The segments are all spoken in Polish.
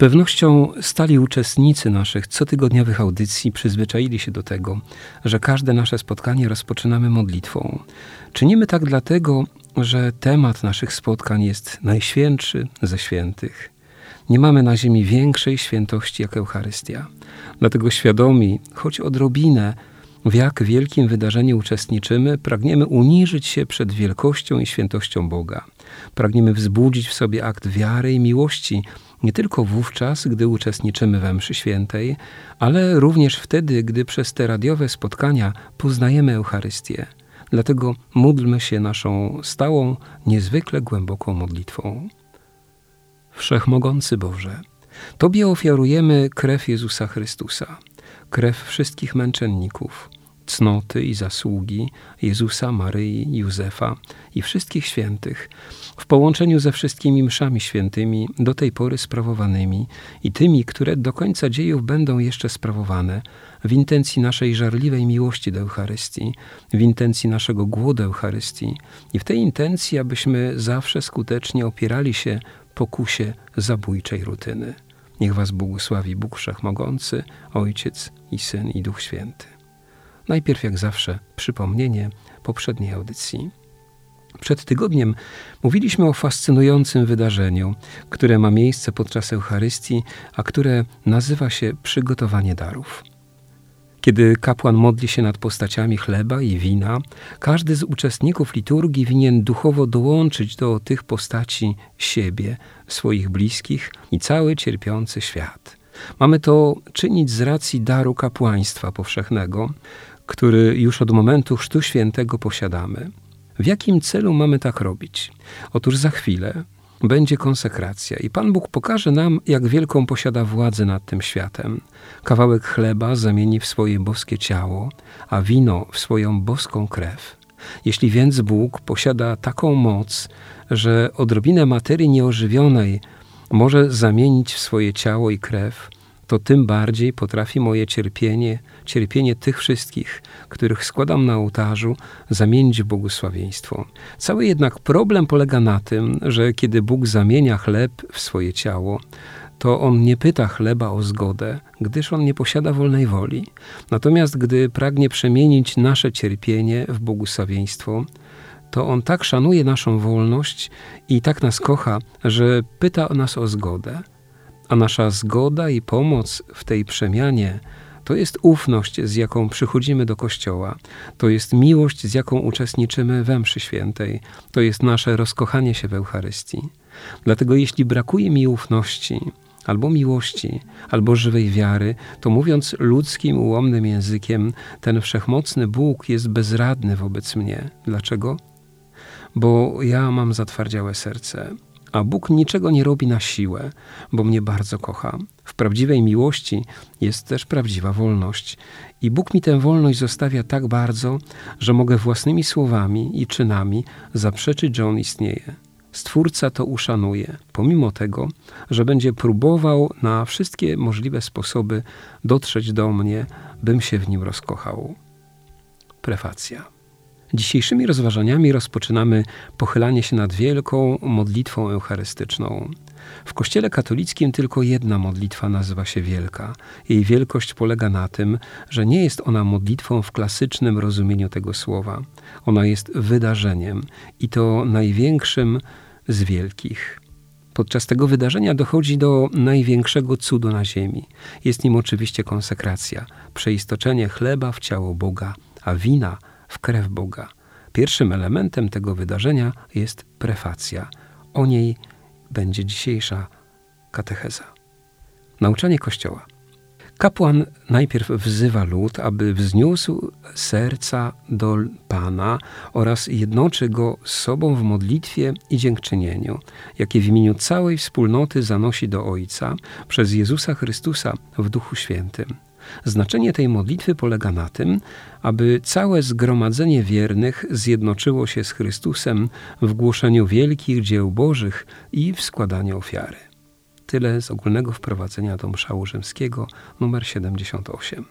Pewnością stali uczestnicy naszych cotygodniowych audycji przyzwyczaili się do tego, że każde nasze spotkanie rozpoczynamy modlitwą. Czynimy tak dlatego, że temat naszych spotkań jest najświętszy ze świętych. Nie mamy na ziemi większej świętości jak Eucharystia. Dlatego świadomi, choć odrobinę, w jak wielkim wydarzeniu uczestniczymy, pragniemy uniżyć się przed wielkością i świętością Boga. Pragniemy wzbudzić w sobie akt wiary i miłości, nie tylko wówczas, gdy uczestniczymy we mszy świętej, ale również wtedy, gdy przez te radiowe spotkania poznajemy Eucharystię. Dlatego módlmy się naszą stałą, niezwykle głęboką modlitwą. Wszechmogący Boże, Tobie ofiarujemy krew Jezusa Chrystusa, krew wszystkich męczenników, cnoty i zasługi Jezusa, Maryi, Józefa i wszystkich świętych, w połączeniu ze wszystkimi mszami świętymi, do tej pory sprawowanymi i tymi, które do końca dziejów będą jeszcze sprawowane, w intencji naszej żarliwej miłości do Eucharystii, w intencji naszego głodu Eucharystii i w tej intencji, abyśmy zawsze skutecznie opierali się pokusie zabójczej rutyny. Niech Was błogosławi Bóg Wszechmogący, Ojciec i Syn i Duch Święty. Najpierw, jak zawsze, przypomnienie poprzedniej audycji. Przed tygodniem mówiliśmy o fascynującym wydarzeniu, które ma miejsce podczas Eucharystii, a które nazywa się przygotowanie darów. Kiedy kapłan modli się nad postaciami chleba i wina, każdy z uczestników liturgii winien duchowo dołączyć do tych postaci siebie, swoich bliskich i cały cierpiący świat. Mamy to czynić z racji daru kapłaństwa powszechnego, który już od momentu Chrztu Świętego posiadamy. W jakim celu mamy tak robić? Otóż za chwilę będzie konsekracja i Pan Bóg pokaże nam, jak wielką posiada władzę nad tym światem. Kawałek chleba zamieni w swoje boskie ciało, a wino w swoją boską krew. Jeśli więc Bóg posiada taką moc, że odrobinę materii nieożywionej może zamienić w swoje ciało i krew, to tym bardziej potrafi moje cierpienie, cierpienie tych wszystkich, których składam na ołtarzu, zamienić błogosławieństwo. Cały jednak problem polega na tym, że kiedy Bóg zamienia chleb w swoje ciało, to on nie pyta chleba o zgodę, gdyż on nie posiada wolnej woli. Natomiast gdy pragnie przemienić nasze cierpienie w błogosławieństwo, to on tak szanuje naszą wolność i tak nas kocha, że pyta nas o zgodę. A nasza zgoda i pomoc w tej przemianie to jest ufność, z jaką przychodzimy do Kościoła, to jest miłość, z jaką uczestniczymy we mszy świętej, to jest nasze rozkochanie się w Eucharystii. Dlatego jeśli brakuje mi ufności, albo miłości, albo żywej wiary, to mówiąc ludzkim, ułomnym językiem, ten wszechmocny Bóg jest bezradny wobec mnie. Dlaczego? Bo ja mam zatwardziałe serce a Bóg niczego nie robi na siłę, bo mnie bardzo kocha. W prawdziwej miłości jest też prawdziwa wolność. I Bóg mi tę wolność zostawia tak bardzo, że mogę własnymi słowami i czynami zaprzeczyć, że On istnieje. Stwórca to uszanuje, pomimo tego, że będzie próbował na wszystkie możliwe sposoby dotrzeć do mnie, bym się w nim rozkochał. Prefacja. Dzisiejszymi rozważaniami rozpoczynamy pochylanie się nad wielką modlitwą eucharystyczną. W Kościele katolickim tylko jedna modlitwa nazywa się wielka. Jej wielkość polega na tym, że nie jest ona modlitwą w klasycznym rozumieniu tego słowa. Ona jest wydarzeniem i to największym z wielkich. Podczas tego wydarzenia dochodzi do największego cudu na ziemi. Jest nim oczywiście konsekracja, przeistoczenie chleba w ciało Boga, a wina – w krew Boga. Pierwszym elementem tego wydarzenia jest prefacja. O niej będzie dzisiejsza katecheza. Nauczanie Kościoła. Kapłan najpierw wzywa lud, aby wzniósł serca do Pana oraz jednoczy go z sobą w modlitwie i dziękczynieniu, jakie w imieniu całej wspólnoty zanosi do Ojca przez Jezusa Chrystusa w Duchu Świętym. Znaczenie tej modlitwy polega na tym, aby całe zgromadzenie wiernych zjednoczyło się z Chrystusem w głoszeniu wielkich dzieł Bożych i w składaniu ofiary. Tyle z ogólnego wprowadzenia do mszału rzymskiego numer 78.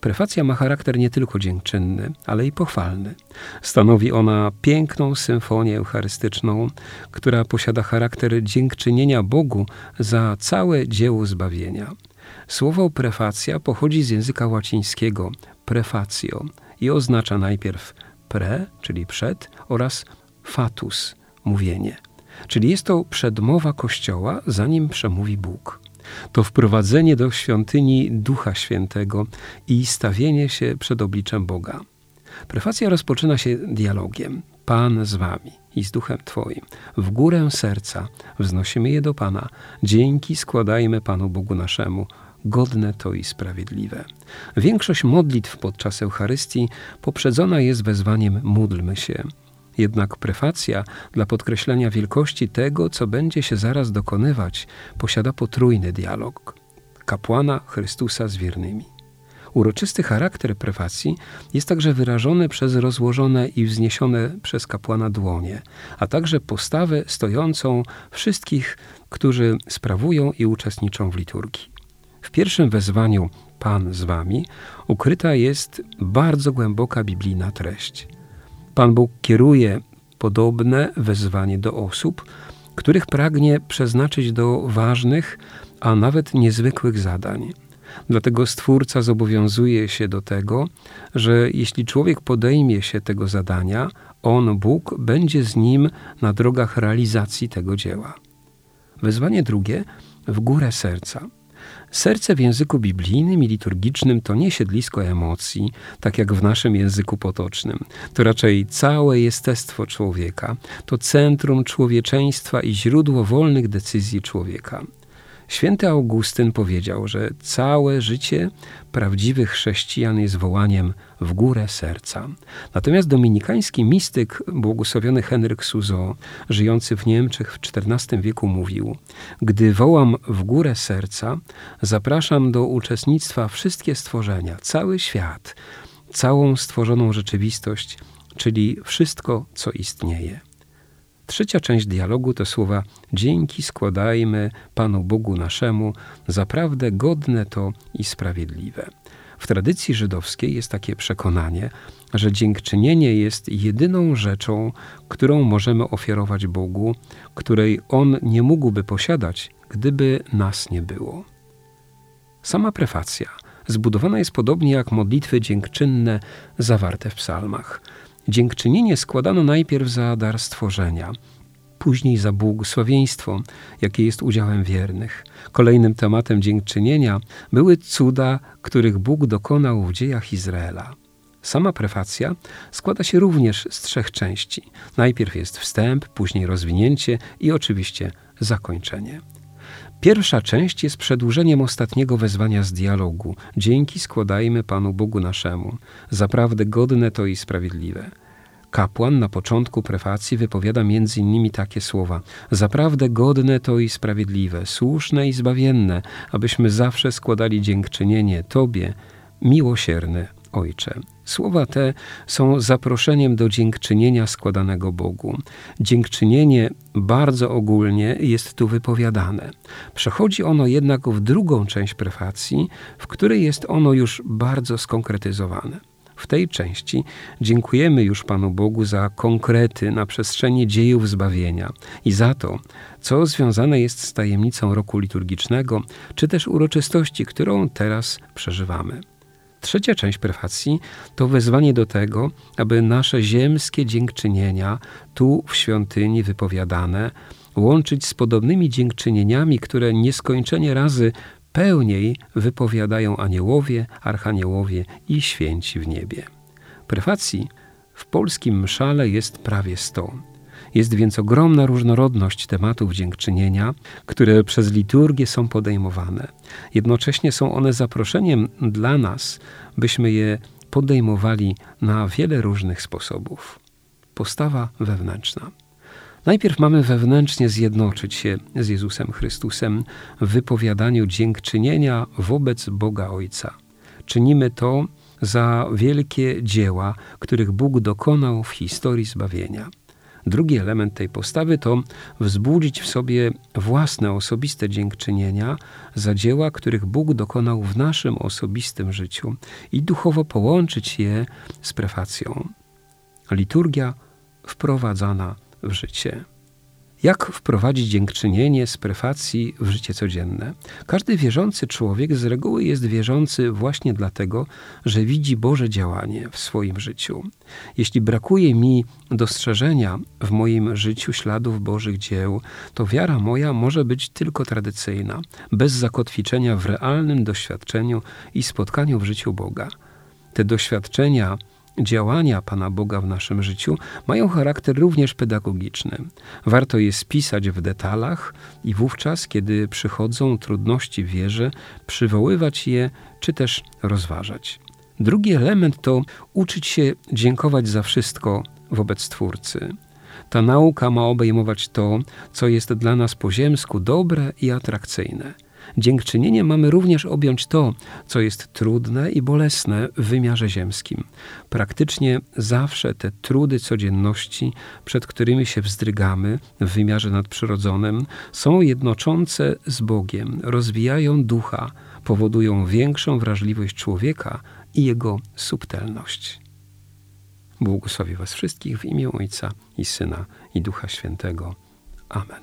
Prefacja ma charakter nie tylko dziękczynny, ale i pochwalny. Stanowi ona piękną symfonię eucharystyczną, która posiada charakter dziękczynienia Bogu za całe dzieło zbawienia. Słowo prefacja pochodzi z języka łacińskiego prefatio i oznacza najpierw pre, czyli przed, oraz fatus, mówienie. Czyli jest to przedmowa Kościoła, zanim przemówi Bóg. To wprowadzenie do świątyni Ducha Świętego i stawienie się przed obliczem Boga. Prefacja rozpoczyna się dialogiem. Pan z wami i z duchem Twoim. W górę serca wznosimy je do Pana. Dzięki składajmy Panu Bogu naszemu. Godne to i sprawiedliwe. Większość modlitw podczas Eucharystii poprzedzona jest wezwaniem módlmy się. Jednak prefacja, dla podkreślenia wielkości tego, co będzie się zaraz dokonywać, posiada potrójny dialog kapłana Chrystusa z wiernymi. Uroczysty charakter prefacji jest także wyrażony przez rozłożone i wzniesione przez kapłana dłonie, a także postawę stojącą wszystkich, którzy sprawują i uczestniczą w liturgii. W pierwszym wezwaniu Pan z wami ukryta jest bardzo głęboka biblijna treść. Pan Bóg kieruje podobne wezwanie do osób, których pragnie przeznaczyć do ważnych, a nawet niezwykłych zadań. Dlatego Stwórca zobowiązuje się do tego, że jeśli człowiek podejmie się tego zadania, on, Bóg, będzie z nim na drogach realizacji tego dzieła. Wezwanie drugie w górę serca. Serce w języku biblijnym i liturgicznym to nie siedlisko emocji, tak jak w naszym języku potocznym. To raczej całe jestestwo człowieka, to centrum człowieczeństwa i źródło wolnych decyzji człowieka. Święty Augustyn powiedział, że całe życie prawdziwych chrześcijan jest wołaniem w górę serca. Natomiast dominikański mistyk, błogosławiony Henryk Suzo, żyjący w Niemczech w XIV wieku, mówił: Gdy wołam w górę serca, zapraszam do uczestnictwa wszystkie stworzenia, cały świat, całą stworzoną rzeczywistość, czyli wszystko, co istnieje. Trzecia część dialogu to słowa Dzięki składajmy Panu Bogu naszemu, zaprawdę godne to i sprawiedliwe. W tradycji żydowskiej jest takie przekonanie, że dziękczynienie jest jedyną rzeczą, którą możemy ofiarować Bogu, której On nie mógłby posiadać, gdyby nas nie było. Sama prefacja zbudowana jest podobnie jak modlitwy dziękczynne zawarte w psalmach. Dziękczynienie składano najpierw za dar stworzenia, później za błogosławieństwo, jakie jest udziałem wiernych. Kolejnym tematem dziękczynienia były cuda, których Bóg dokonał w dziejach Izraela. Sama prefacja składa się również z trzech części. Najpierw jest wstęp, później rozwinięcie i oczywiście zakończenie. Pierwsza część jest przedłużeniem ostatniego wezwania z dialogu. Dzięki składajmy Panu Bogu naszemu. Zaprawdę godne to i sprawiedliwe. Kapłan na początku prefacji wypowiada między innymi takie słowa: Zaprawdę godne to i sprawiedliwe, słuszne i zbawienne, abyśmy zawsze składali dziękczynienie Tobie, miłosierny Ojcze. Słowa te są zaproszeniem do dziękczynienia składanego Bogu. Dziękczynienie bardzo ogólnie jest tu wypowiadane. Przechodzi ono jednak w drugą część prefacji, w której jest ono już bardzo skonkretyzowane. W tej części dziękujemy już Panu Bogu za konkrety na przestrzeni dziejów zbawienia i za to, co związane jest z tajemnicą roku liturgicznego, czy też uroczystości, którą teraz przeżywamy. Trzecia część prefacji to wezwanie do tego, aby nasze ziemskie dziękczynienia tu w świątyni wypowiadane łączyć z podobnymi dziękczynieniami, które nieskończenie razy pełniej wypowiadają aniołowie, archaniołowie i święci w niebie. Prefacji w polskim mszale jest prawie sto. Jest więc ogromna różnorodność tematów dziękczynienia, które przez liturgię są podejmowane. Jednocześnie są one zaproszeniem dla nas, byśmy je podejmowali na wiele różnych sposobów. Postawa wewnętrzna. Najpierw mamy wewnętrznie zjednoczyć się z Jezusem Chrystusem w wypowiadaniu dziękczynienia wobec Boga Ojca. Czynimy to za wielkie dzieła, których Bóg dokonał w historii zbawienia. Drugi element tej postawy to wzbudzić w sobie własne osobiste dziękczynienia za dzieła, których Bóg dokonał w naszym osobistym życiu i duchowo połączyć je z prefacją. Liturgia wprowadzana w życie. Jak wprowadzić dziękczynienie z prefacji w życie codzienne? Każdy wierzący człowiek z reguły jest wierzący właśnie dlatego, że widzi Boże działanie w swoim życiu. Jeśli brakuje mi dostrzeżenia w moim życiu śladów Bożych dzieł, to wiara moja może być tylko tradycyjna, bez zakotwiczenia w realnym doświadczeniu i spotkaniu w życiu Boga. Te doświadczenia działania Pana Boga w naszym życiu mają charakter również pedagogiczny. Warto je spisać w detalach i wówczas, kiedy przychodzą trudności w wierze, przywoływać je czy też rozważać. Drugi element to uczyć się dziękować za wszystko wobec Twórcy. Ta nauka ma obejmować to, co jest dla nas po ziemsku dobre i atrakcyjne – Dziękczynieniem mamy również objąć to, co jest trudne i bolesne w wymiarze ziemskim. Praktycznie zawsze te trudy codzienności, przed którymi się wzdrygamy w wymiarze nadprzyrodzonym, są jednoczące z Bogiem, rozwijają ducha, powodują większą wrażliwość człowieka i jego subtelność. Błogosławię Was wszystkich w imię Ojca i Syna i Ducha Świętego. Amen.